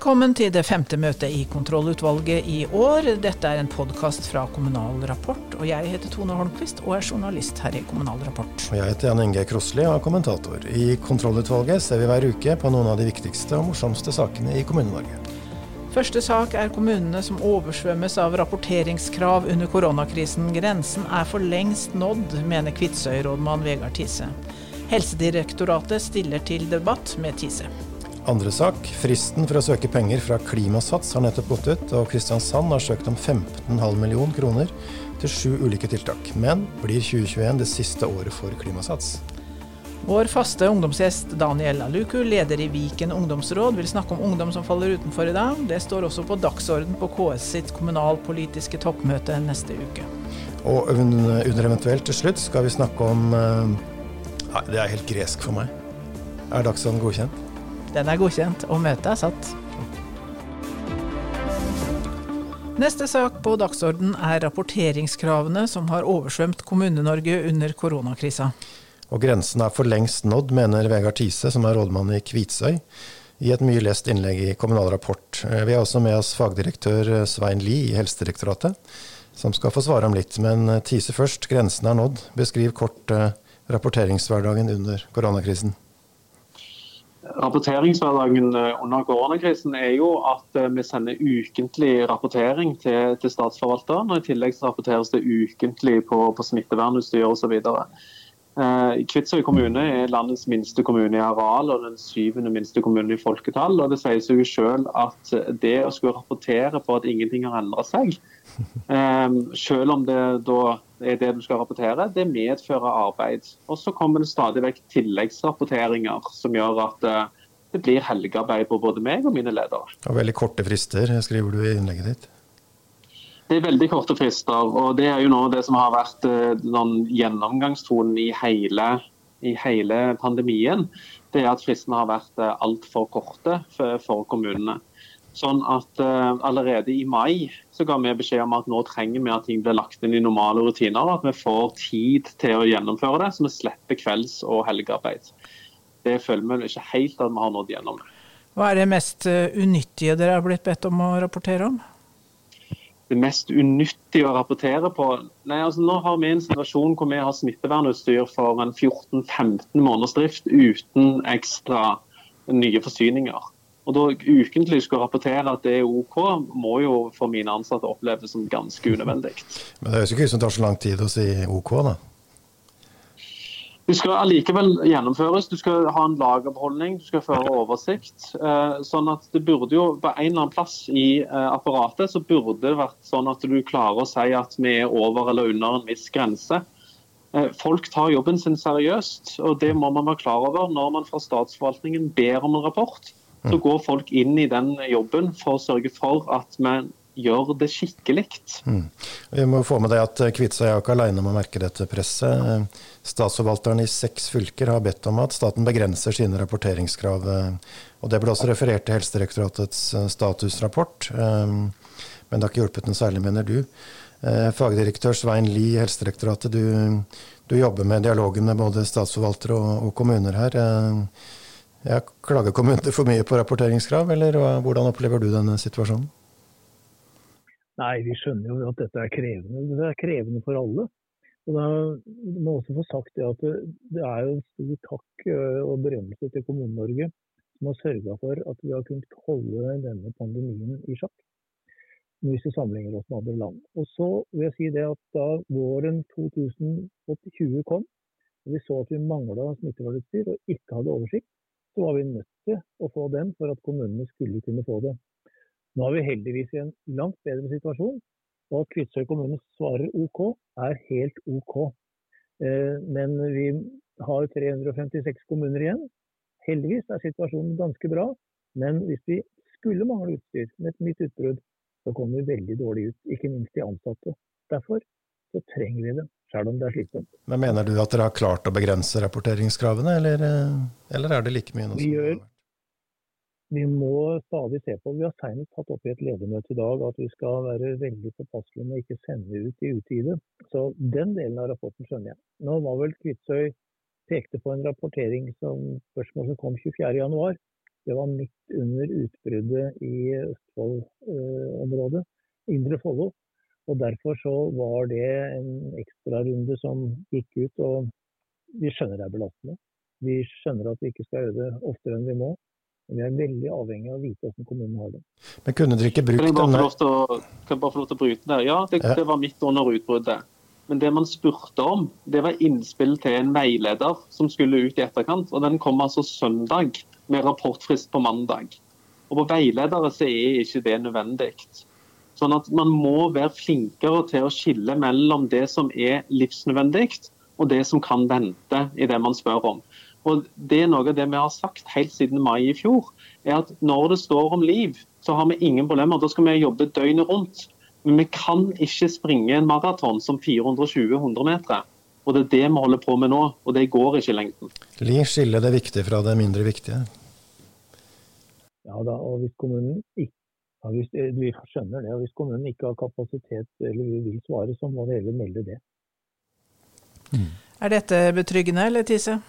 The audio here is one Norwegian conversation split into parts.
Velkommen til det femte møtet i kontrollutvalget i år. Dette er en podkast fra Kommunal Rapport. og Jeg heter Tone Holmquist og er journalist her i Kommunal Rapport. Og jeg heter Jan Inge Krosli og er kommentator. I kontrollutvalget ser vi hver uke på noen av de viktigste og morsomste sakene i Kommune-Norge. Første sak er kommunene som oversvømmes av rapporteringskrav under koronakrisen. Grensen er for lengst nådd, mener Kvitsøy-rådmann Vegard Tise. Helsedirektoratet stiller til debatt med Tise. Andre sak. Fristen for å søke penger fra Klimasats har nettopp gått ut, og Kristiansand har søkt om 15,5 millioner kroner til sju ulike tiltak. Men blir 2021 det siste året for Klimasats? Vår faste ungdomsgjest Daniel Aluku, leder i Viken ungdomsråd, vil snakke om ungdom som faller utenfor i dag. Det står også på dagsorden på KS sitt kommunalpolitiske toppmøte neste uke. Og under eventuelt til slutt skal vi snakke om eh, Nei, det er helt gresk for meg. Er dagsorden godkjent? Den er godkjent, og møtet er satt. Neste sak på dagsorden er rapporteringskravene som har oversvømt Kommune-Norge under koronakrisa. Og grensen er for lengst nådd, mener Vegard Tise, som er rådmann i Kvitsøy, i et mye lest innlegg i Kommunal Rapport. Vi har også med oss fagdirektør Svein Lie i Helsedirektoratet, som skal få svare om litt. Men Tise først, grensen er nådd. Beskriv kort eh, rapporteringshverdagen under koronakrisen. Rapporteringshverdagen eh, under koronakrisen er jo at eh, vi sender ukentlig rapportering til, til statsforvalteren. og I tillegg så rapporteres det ukentlig på, på smittevernutstyr osv. Eh, Kvitsøy kommune er landets minste kommune i areal og den syvende minste kommunen i folketall. og Det sier seg jo selv at det å skulle rapportere på at ingenting har endret seg, eh, selv om det da er det du skal rapportere, det medfører arbeid. Og så kommer det stadig vekk tilleggsrapporteringer som gjør at eh, det blir helgearbeid på både meg og mine ledere. Og veldig korte frister, skriver du i innlegget ditt. Det er veldig korte frister, og det er jo noe av det som har vært noen eh, gjennomgangstonen i hele, i hele pandemien. Det er at fristene har vært eh, altfor korte for, for kommunene. Sånn at uh, Allerede i mai så ga vi beskjed om at nå trenger vi at ting blir lagt inn i normale rutiner. og At vi får tid til å gjennomføre det, så vi slipper kvelds- og helgearbeid. Det føler vi ikke helt at vi har nådd gjennom. Hva er det mest unyttige dere har blitt bedt om å rapportere om? det mest unyttige å rapportere på? Nei, altså Nå har vi en situasjon hvor vi har smittevernutstyr for en 14-15 måneders drift uten ekstra nye forsyninger. Og da ukentlig skulle rapportere at det er OK, må jo for mine ansatte oppleves som ganske unødvendig. Men det høres ikke ut som det tar så lang tid å si OK, da? Det skal allikevel gjennomføres. Du skal ha en lagerbeholdning, du skal føre oversikt. Eh, sånn at det burde jo På en eller annen plass i eh, apparatet så burde det vært sånn at du klarer å si at vi er over eller under en viss grense. Eh, folk tar jobben sin seriøst, og det må man være klar over når man fra statsforvaltningen ber om en rapport. Så går folk inn i den jobben for å sørge for at vi gjør det skikkelig. Mm. Vi må få med deg at Kvitsøy er ikke alene om å merke dette presset. Statsforvalteren i seks fylker har bedt om at staten begrenser sine rapporteringskrav. og Det ble også referert til Helsedirektoratets eh, statusrapport, eh, men det har ikke hjulpet noe særlig, mener du. Eh, fagdirektør Svein Lie i Helsedirektoratet, du, du, jobber med dialogen med både statsforvaltere og, og kommuner her. Ja, klager kommunene for mye på rapporteringskrav, eller hvordan opplever du denne situasjonen? Nei, vi skjønner jo at dette er krevende. Det er krevende for alle. Og da må også få sagt det at det er jo en stor takk eh, og berømmelse til Kommune-Norge som har sørga for at vi har kunnet holde denne pandemien i sjakk. Hvis vi sammenligner oss med andre land. Og så vil jeg si det at Da våren 2020 kom, og vi så at vi mangla smittevernutstyr og ikke hadde oversikt, så var vi nødt til å få den for at kommunene skulle kunne få det. Nå er vi heldigvis i en langt bedre situasjon, og at Kvitsøy kommune svarer OK, er helt OK. Eh, men vi har 356 kommuner igjen. Heldigvis er situasjonen ganske bra, men hvis vi skulle mangle utstyr med et nytt utbrudd, så kommer vi veldig dårlig ut, ikke minst de ansatte. Derfor så trenger vi det, selv om det er slitsomt. Men Mener du at dere har klart å begrense rapporteringskravene, eller, eh, eller er det like mye nå? Vi gjør, vi må stadig se på. Vi har senest tatt opp i et ledermøte i dag at vi skal være veldig påpasselige med å ikke sende ut i utide. Så den delen av rapporten skjønner jeg. Nå var vel Kvitsøy pekte på en rapportering som spørsmål som kom 24.1. Det var midt under utbruddet i Østfold-området, Indre Follo. Og Derfor så var det en ekstrarunde som gikk ut. og Vi skjønner det er belastende. Vi skjønner at vi ikke skal det oftere enn vi må. Men vi er veldig avhengig av å vite hvordan kommunen har det. Men kunne dere ikke brukt Kan jeg bare denne få lov til å, kan jeg bare få lov til å bryte der? Ja, det, Ja. det var midt under utbruddet. Men det man spurte om, det var innspill til en veileder som skulle ut i etterkant. Og den kom altså søndag, med rapportfrist på mandag. Og på veiledere så er ikke det nødvendig. Sånn at man må være flinkere til å skille mellom det som er livsnødvendig, og det som kan vente i det man spør om. Og det er Noe av det vi har sagt helt siden mai i fjor, er at når det står om liv, så har vi ingen problemer. Da skal vi jobbe døgnet rundt. Men vi kan ikke springe en maraton som 420-100 meter. Og det er det vi holder på med nå, og det går ikke i lengden. Li skiller det viktige fra det mindre viktige? Ja da, og hvis kommunen ikke ja, hvis, eh, Vi skjønner det. og Hvis kommunen ikke har kapasitet eller vil svare, så må det heller melde det. Er dette betryggende, eller Tise?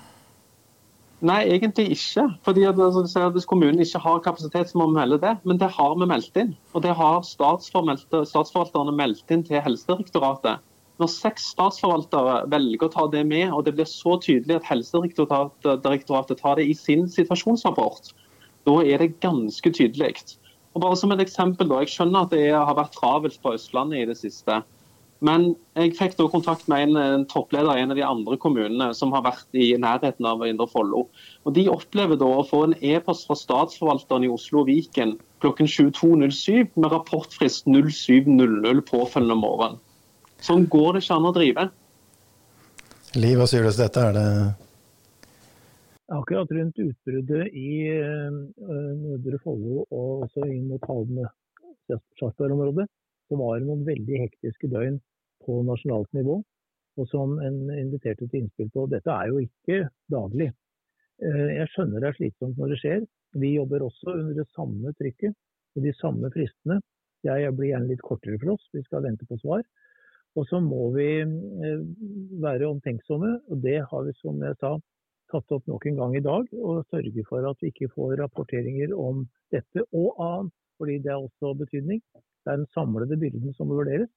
Nei, egentlig ikke. Fordi at, altså, Hvis kommunen ikke har kapasitet, så må vi melde det. Men det har vi meldt inn. Og det har statsforvalterne meldt inn til Helsedirektoratet. Når seks statsforvaltere velger å ta det med, og det blir så tydelig at Helsedirektoratet tar det i sin situasjonsrapport, da er det ganske tydelig. Og bare som et eksempel, da, Jeg skjønner at det har vært travelt på Østlandet i det siste. Men jeg fikk da kontakt med en, en toppleder i en av de andre kommunene som har vært i nærheten av Indre Follo. Og De opplever da å få en e-post fra statsforvalteren i Oslo og Viken klokken 22.07 med rapportfrist 07.00 påfølgende morgen. Sånn går det ikke an å drive. Liv, hva sier du til dette? Er det Akkurat rundt utbruddet i eh, Nordre Follo og også inn mot Halden Sarpsborg-området, så var det noen veldig hektiske døgn på nasjonalt nivå. Og som en inviterte til innspill på. Dette er jo ikke daglig. Eh, Jeg skjønner det er slitsomt når det skjer. Vi jobber også under det samme trykket og de samme fristene. Jeg blir gjerne litt kortere for oss, vi skal vente på svar. Og så må vi eh, være omtenksomme, og det har vi, som jeg sa, tatt opp nok en gang i dag. Og sørge for at vi ikke får rapporteringer om dette og annet, fordi det har også betydning. Det er den samlede byrden som må vurderes.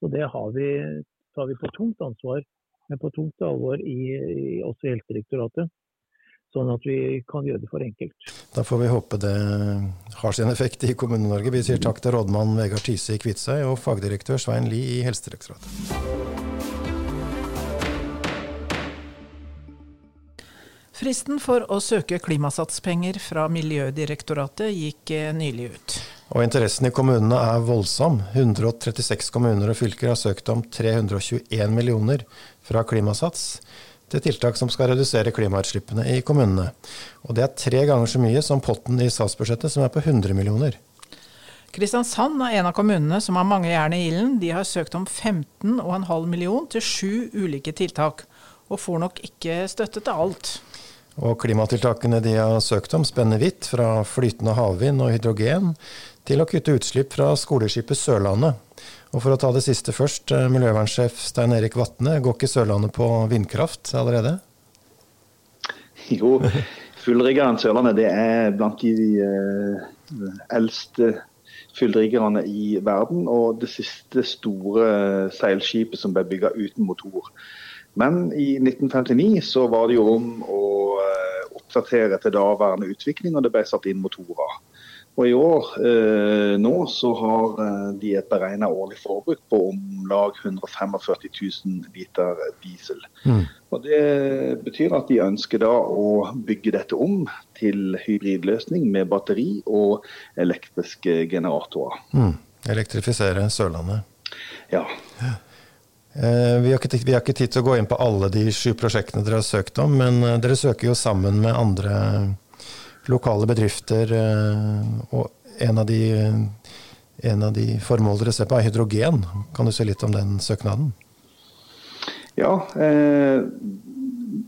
Så det vi, tar vi på tungt ansvar, men på tungt alvor i, i, også i Helsedirektoratet. Sånn at vi kan gjøre det for enkelt. Da får vi håpe det har sin effekt i Kommune-Norge. Vi sier takk til rådmann Vegard Tyse i Kvitsøy og fagdirektør Svein Lie i Helsedirektoratet. Fristen for å søke klimasatspenger fra Miljødirektoratet gikk eh, nylig ut. Og interessen i kommunene er voldsom. 136 kommuner og fylker har søkt om 321 millioner fra Klimasats til tiltak som skal redusere klimautslippene i kommunene. Og det er tre ganger så mye som potten i statsbudsjettet, som er på 100 millioner. Kristiansand er en av kommunene som har mange jern i ilden. De har søkt om 15,5 million til sju ulike tiltak, og får nok ikke støtte til alt. Og klimatiltakene de har søkt om spenner vidt, fra flytende havvind og hydrogen til å kutte utslipp fra skoleskipet Sørlandet. Og for å ta det siste først, eh, miljøvernsjef Stein Erik Vatne, går ikke Sørlandet på vindkraft allerede? Jo, fullriggeren Sørlandet det er blant de eh, eldste fullriggerne i verden, og det siste store seilskipet som ble bygga uten motor. Men i 1959 så var det jo om å eh, oppdatere til daværende utvikling, og det ble satt inn motorer. Og i år eh, nå så har eh, de et beregna årlig forbruk på om lag 145 000 liter diesel. Og Det betyr at de ønsker da å bygge dette om til hybridløsning med batteri og elektriske generatorer. Mm. Elektrifisere Sørlandet. Ja. Eh, Vi har, ikke, vi har ikke tid til å gå inn på alle de sju prosjektene dere har søkt om, men eh, dere søker jo sammen med andre lokale bedrifter. eh, Og en av de, en av de formål dere ser på, er hydrogen. Kan du si litt om den søknaden? Ja, eh,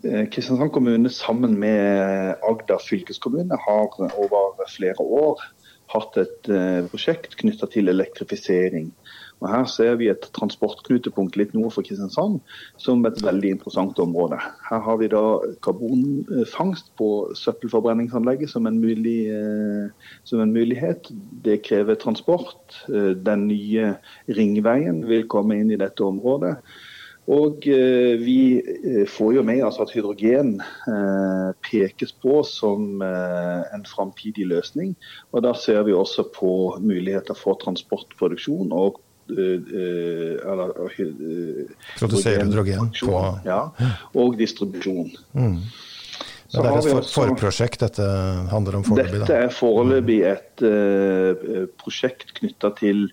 eh, Kristiansand kommune sammen med Agder fylkeskommune har over flere år hatt et eh, prosjekt knytta til elektrifisering. Og Her ser vi et transportknutepunkt litt nord for Kristiansand som et veldig interessant område. Her har vi da karbonfangst på søppelforbrenningsanlegget som en, mulig, eh, som en mulighet. Det krever transport. Eh, den nye ringveien vil komme inn i dette området. Og eh, vi får jo med altså at hydrogen pekes på som en framtidig løsning. Og da ser vi også på muligheter for transportproduksjon og Produsere hydrogen på ja, Og distribusjon. Mm. Men det er et for, forprosjekt dette handler om foreløpig? Dette er foreløpig et uh, prosjekt knytta til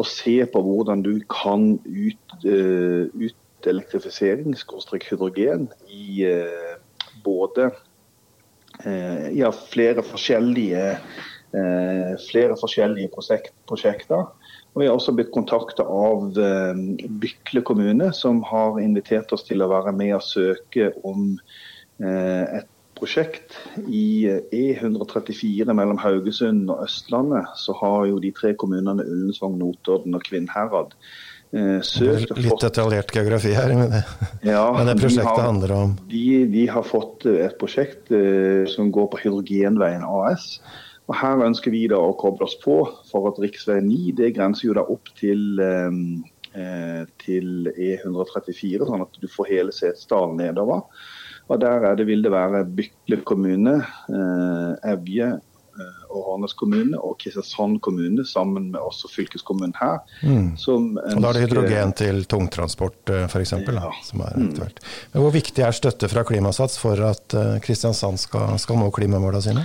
å se på hvordan du kan ut, uh, ut elektrifisering, hydrogen, i uh, både uh, ja, flere forskjellige eh, flere forskjellige prosjekt, prosjekter. Og Vi har også blitt kontakta av Bykle kommune, som har invitert oss til å være med og søke om et prosjekt. I E134 mellom Haugesund og Østlandet så har jo de tre kommunene Ullensvang, Notodden og Kvinnherad Eh, søkt Litt detaljert geografi her, men det, ja, men det prosjektet de har, handler om de, de, har fått eh, et prosjekt eh, som går på Hydrogenveien AS. Og Her ønsker vi da å koble oss på for at rv. 9 det grenser jo da opp til, um, uh, til E134, sånn at du får hele Setesdalen nedover. Og Der det, vil det være Bykle kommune, eh, Evje, Eh, og Hånes kommune og Kristiansand kommune, sammen med også fylkeskommunen her. Mm. Ønsker... og Da er det hydrogen til tungtransport eh, f.eks. Ja. som er mm. aktuelt. Men Hvor viktig er støtte fra Klimasats for at eh, Kristiansand skal, skal nå klimamålene sine?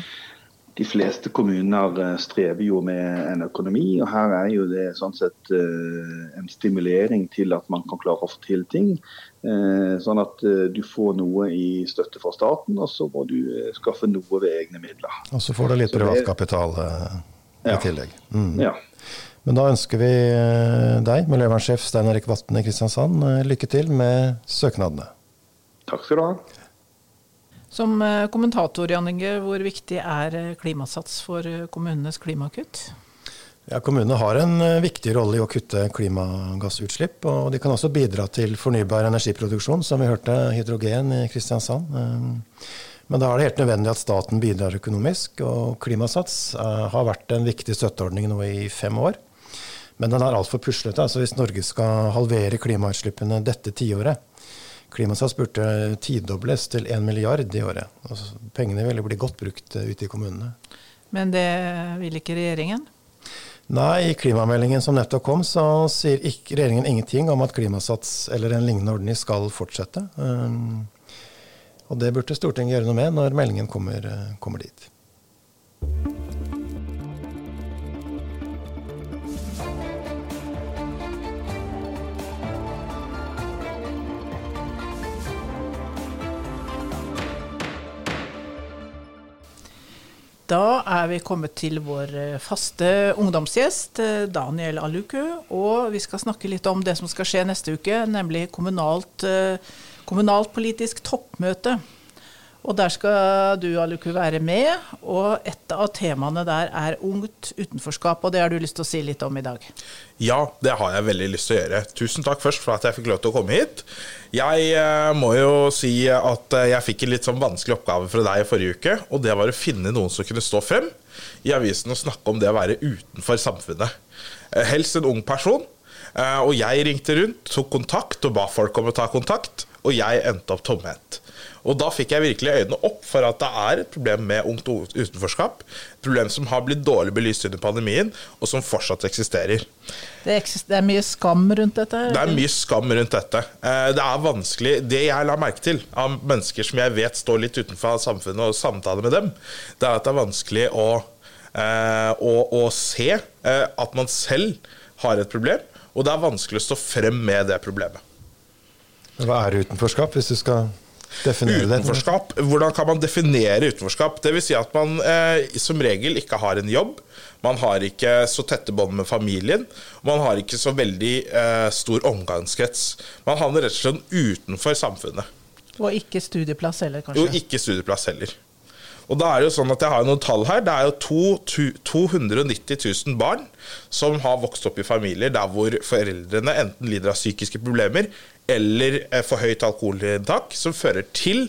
De fleste kommuner eh, strever jo med en økonomi, og her er jo det sånn sett eh, en stimulering til at man kan klare å få til ting. Eh, sånn at du får noe i støtte fra staten, og så må du skaffe noe ved egne midler. Og så får du litt privatkapital i ja. tillegg. Mm. Ja. Men da ønsker vi deg, miljøvernsjef Stein Erik Vatne i Kristiansand, lykke til med søknadene. Takk skal du ha. Som eh, kommentator, Jan Inge, hvor viktig er eh, Klimasats for eh, kommunenes klimakutt? Ja, Kommunene har en viktig rolle i å kutte klimagassutslipp. Og de kan også bidra til fornybar energiproduksjon, som vi hørte hydrogen i Kristiansand. Men da er det helt nødvendig at staten bidrar økonomisk. Og Klimasats har vært en viktig støtteordning nå i fem år. Men den er altfor puslete. Altså hvis Norge skal halvere klimautslippene dette tiåret, Klimasats burde tidobles til 1 milliard i året. Altså, pengene ville bli godt brukt eh, ute i kommunene. Men det vil ikke regjeringen? Nei, i klimameldingen som nettopp kom, så sier ikke regjeringen ingenting om at Klimasats eller en lignende ordning skal fortsette. Um, og det burde Stortinget gjøre noe med når meldingen kommer, eh, kommer dit. Da er vi kommet til vår eh, faste ungdomsgjest, eh, Daniel Aluku. Og vi skal snakke litt om det som skal skje neste uke, nemlig kommunalt, eh, kommunalt politisk toppmøte. Og der skal du, Aluku, være med. Og et av temaene der er ungt utenforskap, og det har du lyst til å si litt om i dag? Ja, det har jeg veldig lyst til å gjøre. Tusen takk først for at jeg fikk lov til å komme hit. Jeg eh, må jo si at eh, jeg fikk en litt sånn vanskelig oppgave fra deg i forrige uke, og det var å finne noen som kunne stå frem i avisen og snakke om det å være utenfor samfunnet. Eh, helst en ung person. Og jeg ringte rundt, tok kontakt og ba folk om å ta kontakt, og jeg endte opp tomhendt. Og da fikk jeg virkelig øynene opp for at det er et problem med ungt utenforskap. Et problem som har blitt dårlig belyst under pandemien, og som fortsatt eksisterer. Det, er mye skam rundt dette? Det er mye skam rundt dette. Eh, det er vanskelig Det jeg la merke til av mennesker som jeg vet står litt utenfor samfunnet, og samtaler med dem, det er at det er vanskelig å, eh, å, å se eh, at man selv har et problem, og det er vanskelig å stå frem med det problemet. Hva er utenforskap, hvis du skal Definere utenforskap. Hvordan kan man definere utenforskap? Det vil si at man eh, som regel ikke har en jobb. Man har ikke så tette bånd med familien. Man har ikke så veldig eh, stor omgangskrets. Man havner rett og slett utenfor samfunnet. Og ikke studieplass heller, kanskje? Jo, ikke studieplass heller. Og da er det jo sånn at Jeg har noen tall her. Det er jo to, 290 000 barn som har vokst opp i familier der hvor foreldrene enten lider av psykiske problemer eller eh, for høyt alkoholinntak, som fører til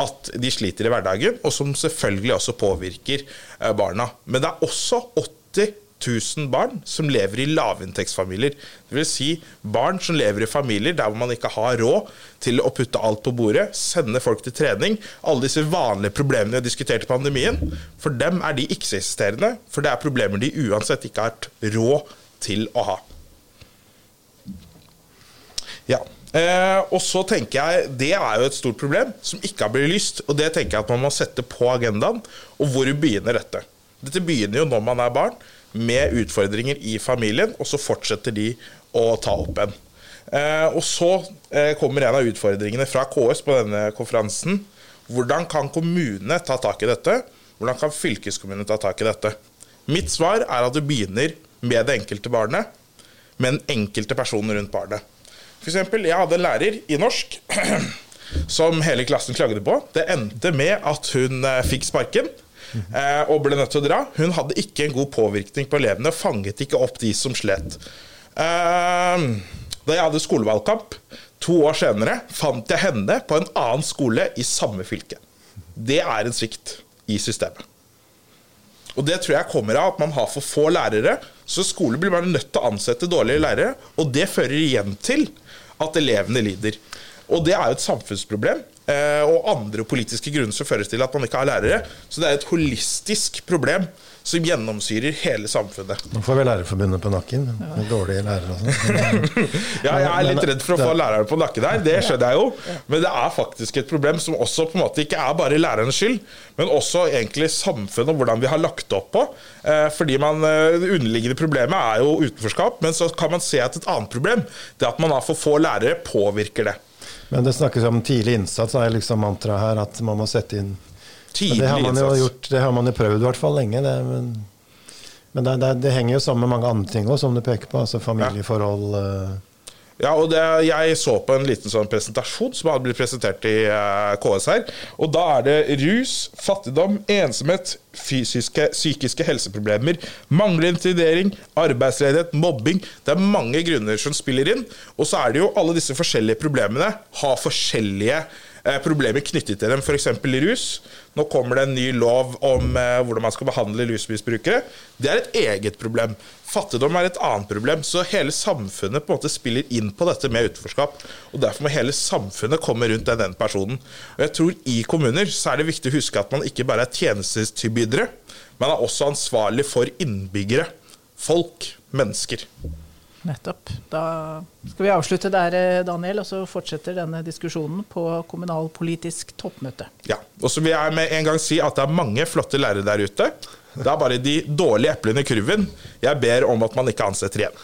at de sliter i hverdagen, og som selvfølgelig også påvirker eh, barna. Men det er også 80 000 barn som lever i lavinntektsfamilier. Dvs. Si barn som lever i familier der man ikke har råd til å putte alt på bordet, sende folk til trening. Alle disse vanlige problemene vi har diskutert i pandemien. For dem er de ikke-eksisterende, for det er problemer de uansett ikke har hatt råd til å ha. Ja. Eh, og så tenker jeg, Det er jo et stort problem som ikke har blitt lyst. og Det tenker jeg at man må sette på agendaen. Og hvor begynner dette? Dette begynner jo når man er barn med utfordringer i familien, og så fortsetter de å ta opp en. Eh, og så eh, kommer en av utfordringene fra KS på denne konferansen. Hvordan kan kommunene ta tak i dette? Hvordan kan fylkeskommunene ta tak i dette? Mitt svar er at du begynner med det enkelte barnet, med den enkelte personen rundt barnet. For eksempel, jeg hadde en lærer i norsk som hele klassen klagde på. Det endte med at hun eh, fikk sparken. Eh, og ble nødt til å dra. Hun hadde ikke en god påvirkning på elevene, fanget ikke opp de som slet. Eh, da jeg hadde skolevalgkamp to år senere, fant jeg henne på en annen skole i samme fylke. Det er en svikt i systemet. Og det tror jeg kommer av at man har for få lærere. Så skole blir bare nødt til å ansette dårlige lærere, og det fører igjen til at elevene lider. Og det er jo et samfunnsproblem. Eh, og andre politiske grunner som føres til at man ikke har lærere. Så det er et holistisk problem som gjennomsyrer hele samfunnet. Nå får vi Lærerforbundet på nakken. Med dårlige lærere og sånn. ja, jeg er litt redd for å få lærere på nakken der, det skjønner jeg jo. Men det er faktisk et problem som også på en måte ikke er bare lærernes skyld, men også egentlig samfunnet og hvordan vi har lagt opp på. Eh, fordi man, eh, Det underliggende problemet er jo utenforskap, men så kan man se at et annet problem, det at man har for få lærere, påvirker det. Men det snakkes om tidlig innsats, er liksom mantraet her, at man må sette inn Tidlig det har man jo gjort, det har man jo prøvd i hvert fall lenge. Det, men men det, det, det henger jo sammen med mange andre ting òg, som du peker på. altså Familieforhold. eh, Ja, og det, Jeg så på en liten sånn presentasjon som hadde blitt presentert i eh, KS her. og Da er det rus, fattigdom, ensomhet, fysiske, psykiske helseproblemer, manglende integrering, arbeidsledighet, mobbing. Det er mange grunner som spiller inn. Og så er det jo alle disse forskjellige problemene har forskjellige eh, problemer knyttet til dem, f.eks. rus. Nå kommer det en ny lov om eh, hvordan man skal behandle rusmisbrukere. Det er et eget problem. Fattigdom er et annet problem. Så hele samfunnet på en måte spiller inn på dette med utenforskap. Og Derfor må hele samfunnet komme rundt den, den personen. Og jeg tror I kommuner så er det viktig å huske at man ikke bare er tjenestetilbydere, man er også ansvarlig for innbyggere. Folk. Mennesker. Nettopp. Da skal vi avslutte der, eh, Daniel, og så fortsetter denne diskusjonen på kommunalpolitisk toppmøte. Ja, og så vil jeg med en gang si at det er mange flotte lærere der ute. Det er bare de dårlige eplene i kurven jeg ber om at man ikke ansetter igjen.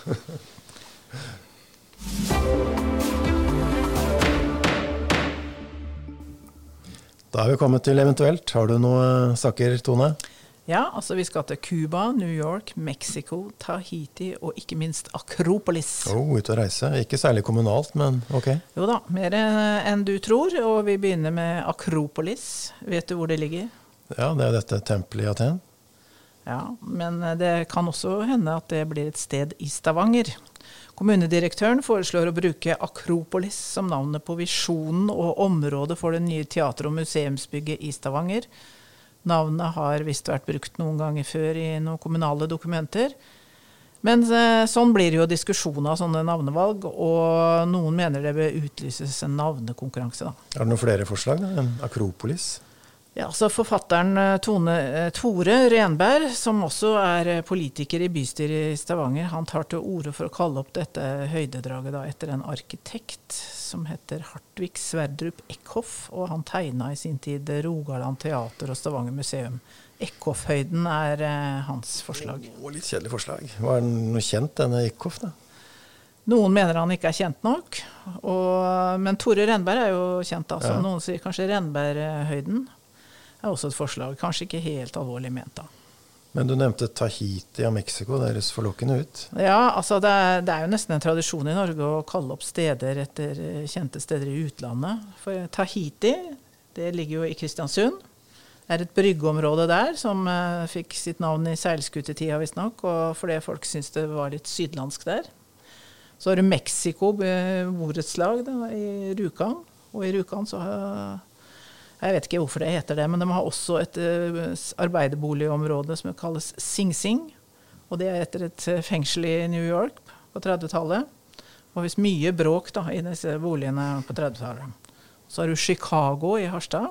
Da er vi kommet til eventuelt. Har du noen saker, Tone? Ja, altså vi skal til Cuba, New York, Mexico, Tahiti og ikke minst Akropolis. Oh, ute å reise. Ikke særlig kommunalt, men ok. Jo da, mer enn du tror. Og vi begynner med Akropolis. Vet du hvor det ligger? Ja, det er dette tempelet i Aten. Ja, men det kan også hende at det blir et sted i Stavanger. Kommunedirektøren foreslår å bruke Akropolis som navnet på visjonen og området for det nye teater- og museumsbygget i Stavanger. Navnet har visst vært brukt noen ganger før i noen kommunale dokumenter. Men eh, sånn blir jo diskusjon av sånne navnevalg, og noen mener det bør utlyses en navnekonkurranse. da. Er det noen flere forslag da, Akropolis? Ja, så Forfatteren eh, Tone, eh, Tore Renberg, som også er eh, politiker i bystyret i Stavanger, han tar til orde for å kalle opp dette høydedraget da, etter en arkitekt som heter Hartvig Sverdrup Eckhoff. Og han tegna i sin tid Rogaland teater og Stavanger museum. Eckhoff-høyden er eh, hans forslag. Og litt kjedelig forslag. Var den noe kjent, denne Eckhoff? da? Noen mener han ikke er kjent nok, og, men Tore Renberg er jo kjent. altså. Ja. Noen sier kanskje Renberghøyden er også et forslag. Kanskje ikke helt alvorlig ment, da. Men du nevnte Tahiti og Mexico. Det høres forlokkende ut. Ja, altså det er, det er jo nesten en tradisjon i Norge å kalle opp steder etter eh, kjente steder i utlandet. For Tahiti, det ligger jo i Kristiansund. Det er et bryggeområde der som uh, fikk sitt navn i seilskutetida, visstnok, og fordi folk syntes det var litt sydlandsk der. Så har du Mexico borettslag i Rjukan, og i Rjukan så har jeg vet ikke hvorfor det heter det, men de har også et uh, arbeiderboligområde som kalles Sing Sing. Og det er etter et fengsel i New York på 30-tallet. Og visst mye bråk da, i disse boligene på 30-tallet. Så har du Chicago i Harstad.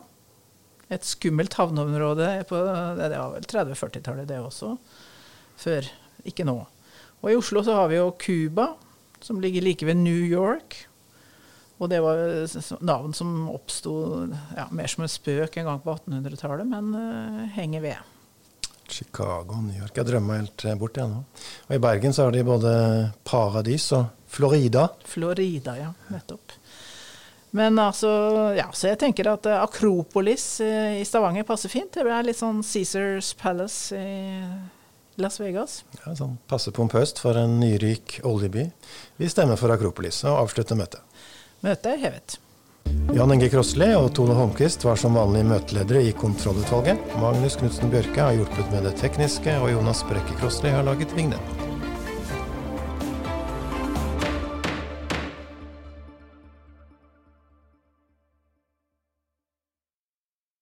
Et skummelt havneområde på det 30-40-tallet, det også. Før. Ikke nå. Og i Oslo så har vi jo Cuba, som ligger like ved New York. Og det var navn som oppsto ja, mer som en spøk en gang på 1800-tallet, men uh, henger ved. Chicago, New York. Jeg drømmer helt eh, bort igjen nå. Og I Bergen så har de både Paradis og Florida. Florida, ja. Nettopp. Men altså, ja, så jeg tenker at eh, Akropolis i Stavanger passer fint. Det blir litt sånn Caesars Palace i Las Vegas. Ja, sånn Passe pompøst for en nyrik oljeby. Vi stemmer for Akropolis og avslutter møtet. Møtet er hevet. Jan Inge Krossli og Tone Holmquist var som vanlig møteledere i kontrollutvalget. Magnus Knutsen Bjørke har hjulpet med det tekniske, og Jonas Brekke Krossli har laget vignetten.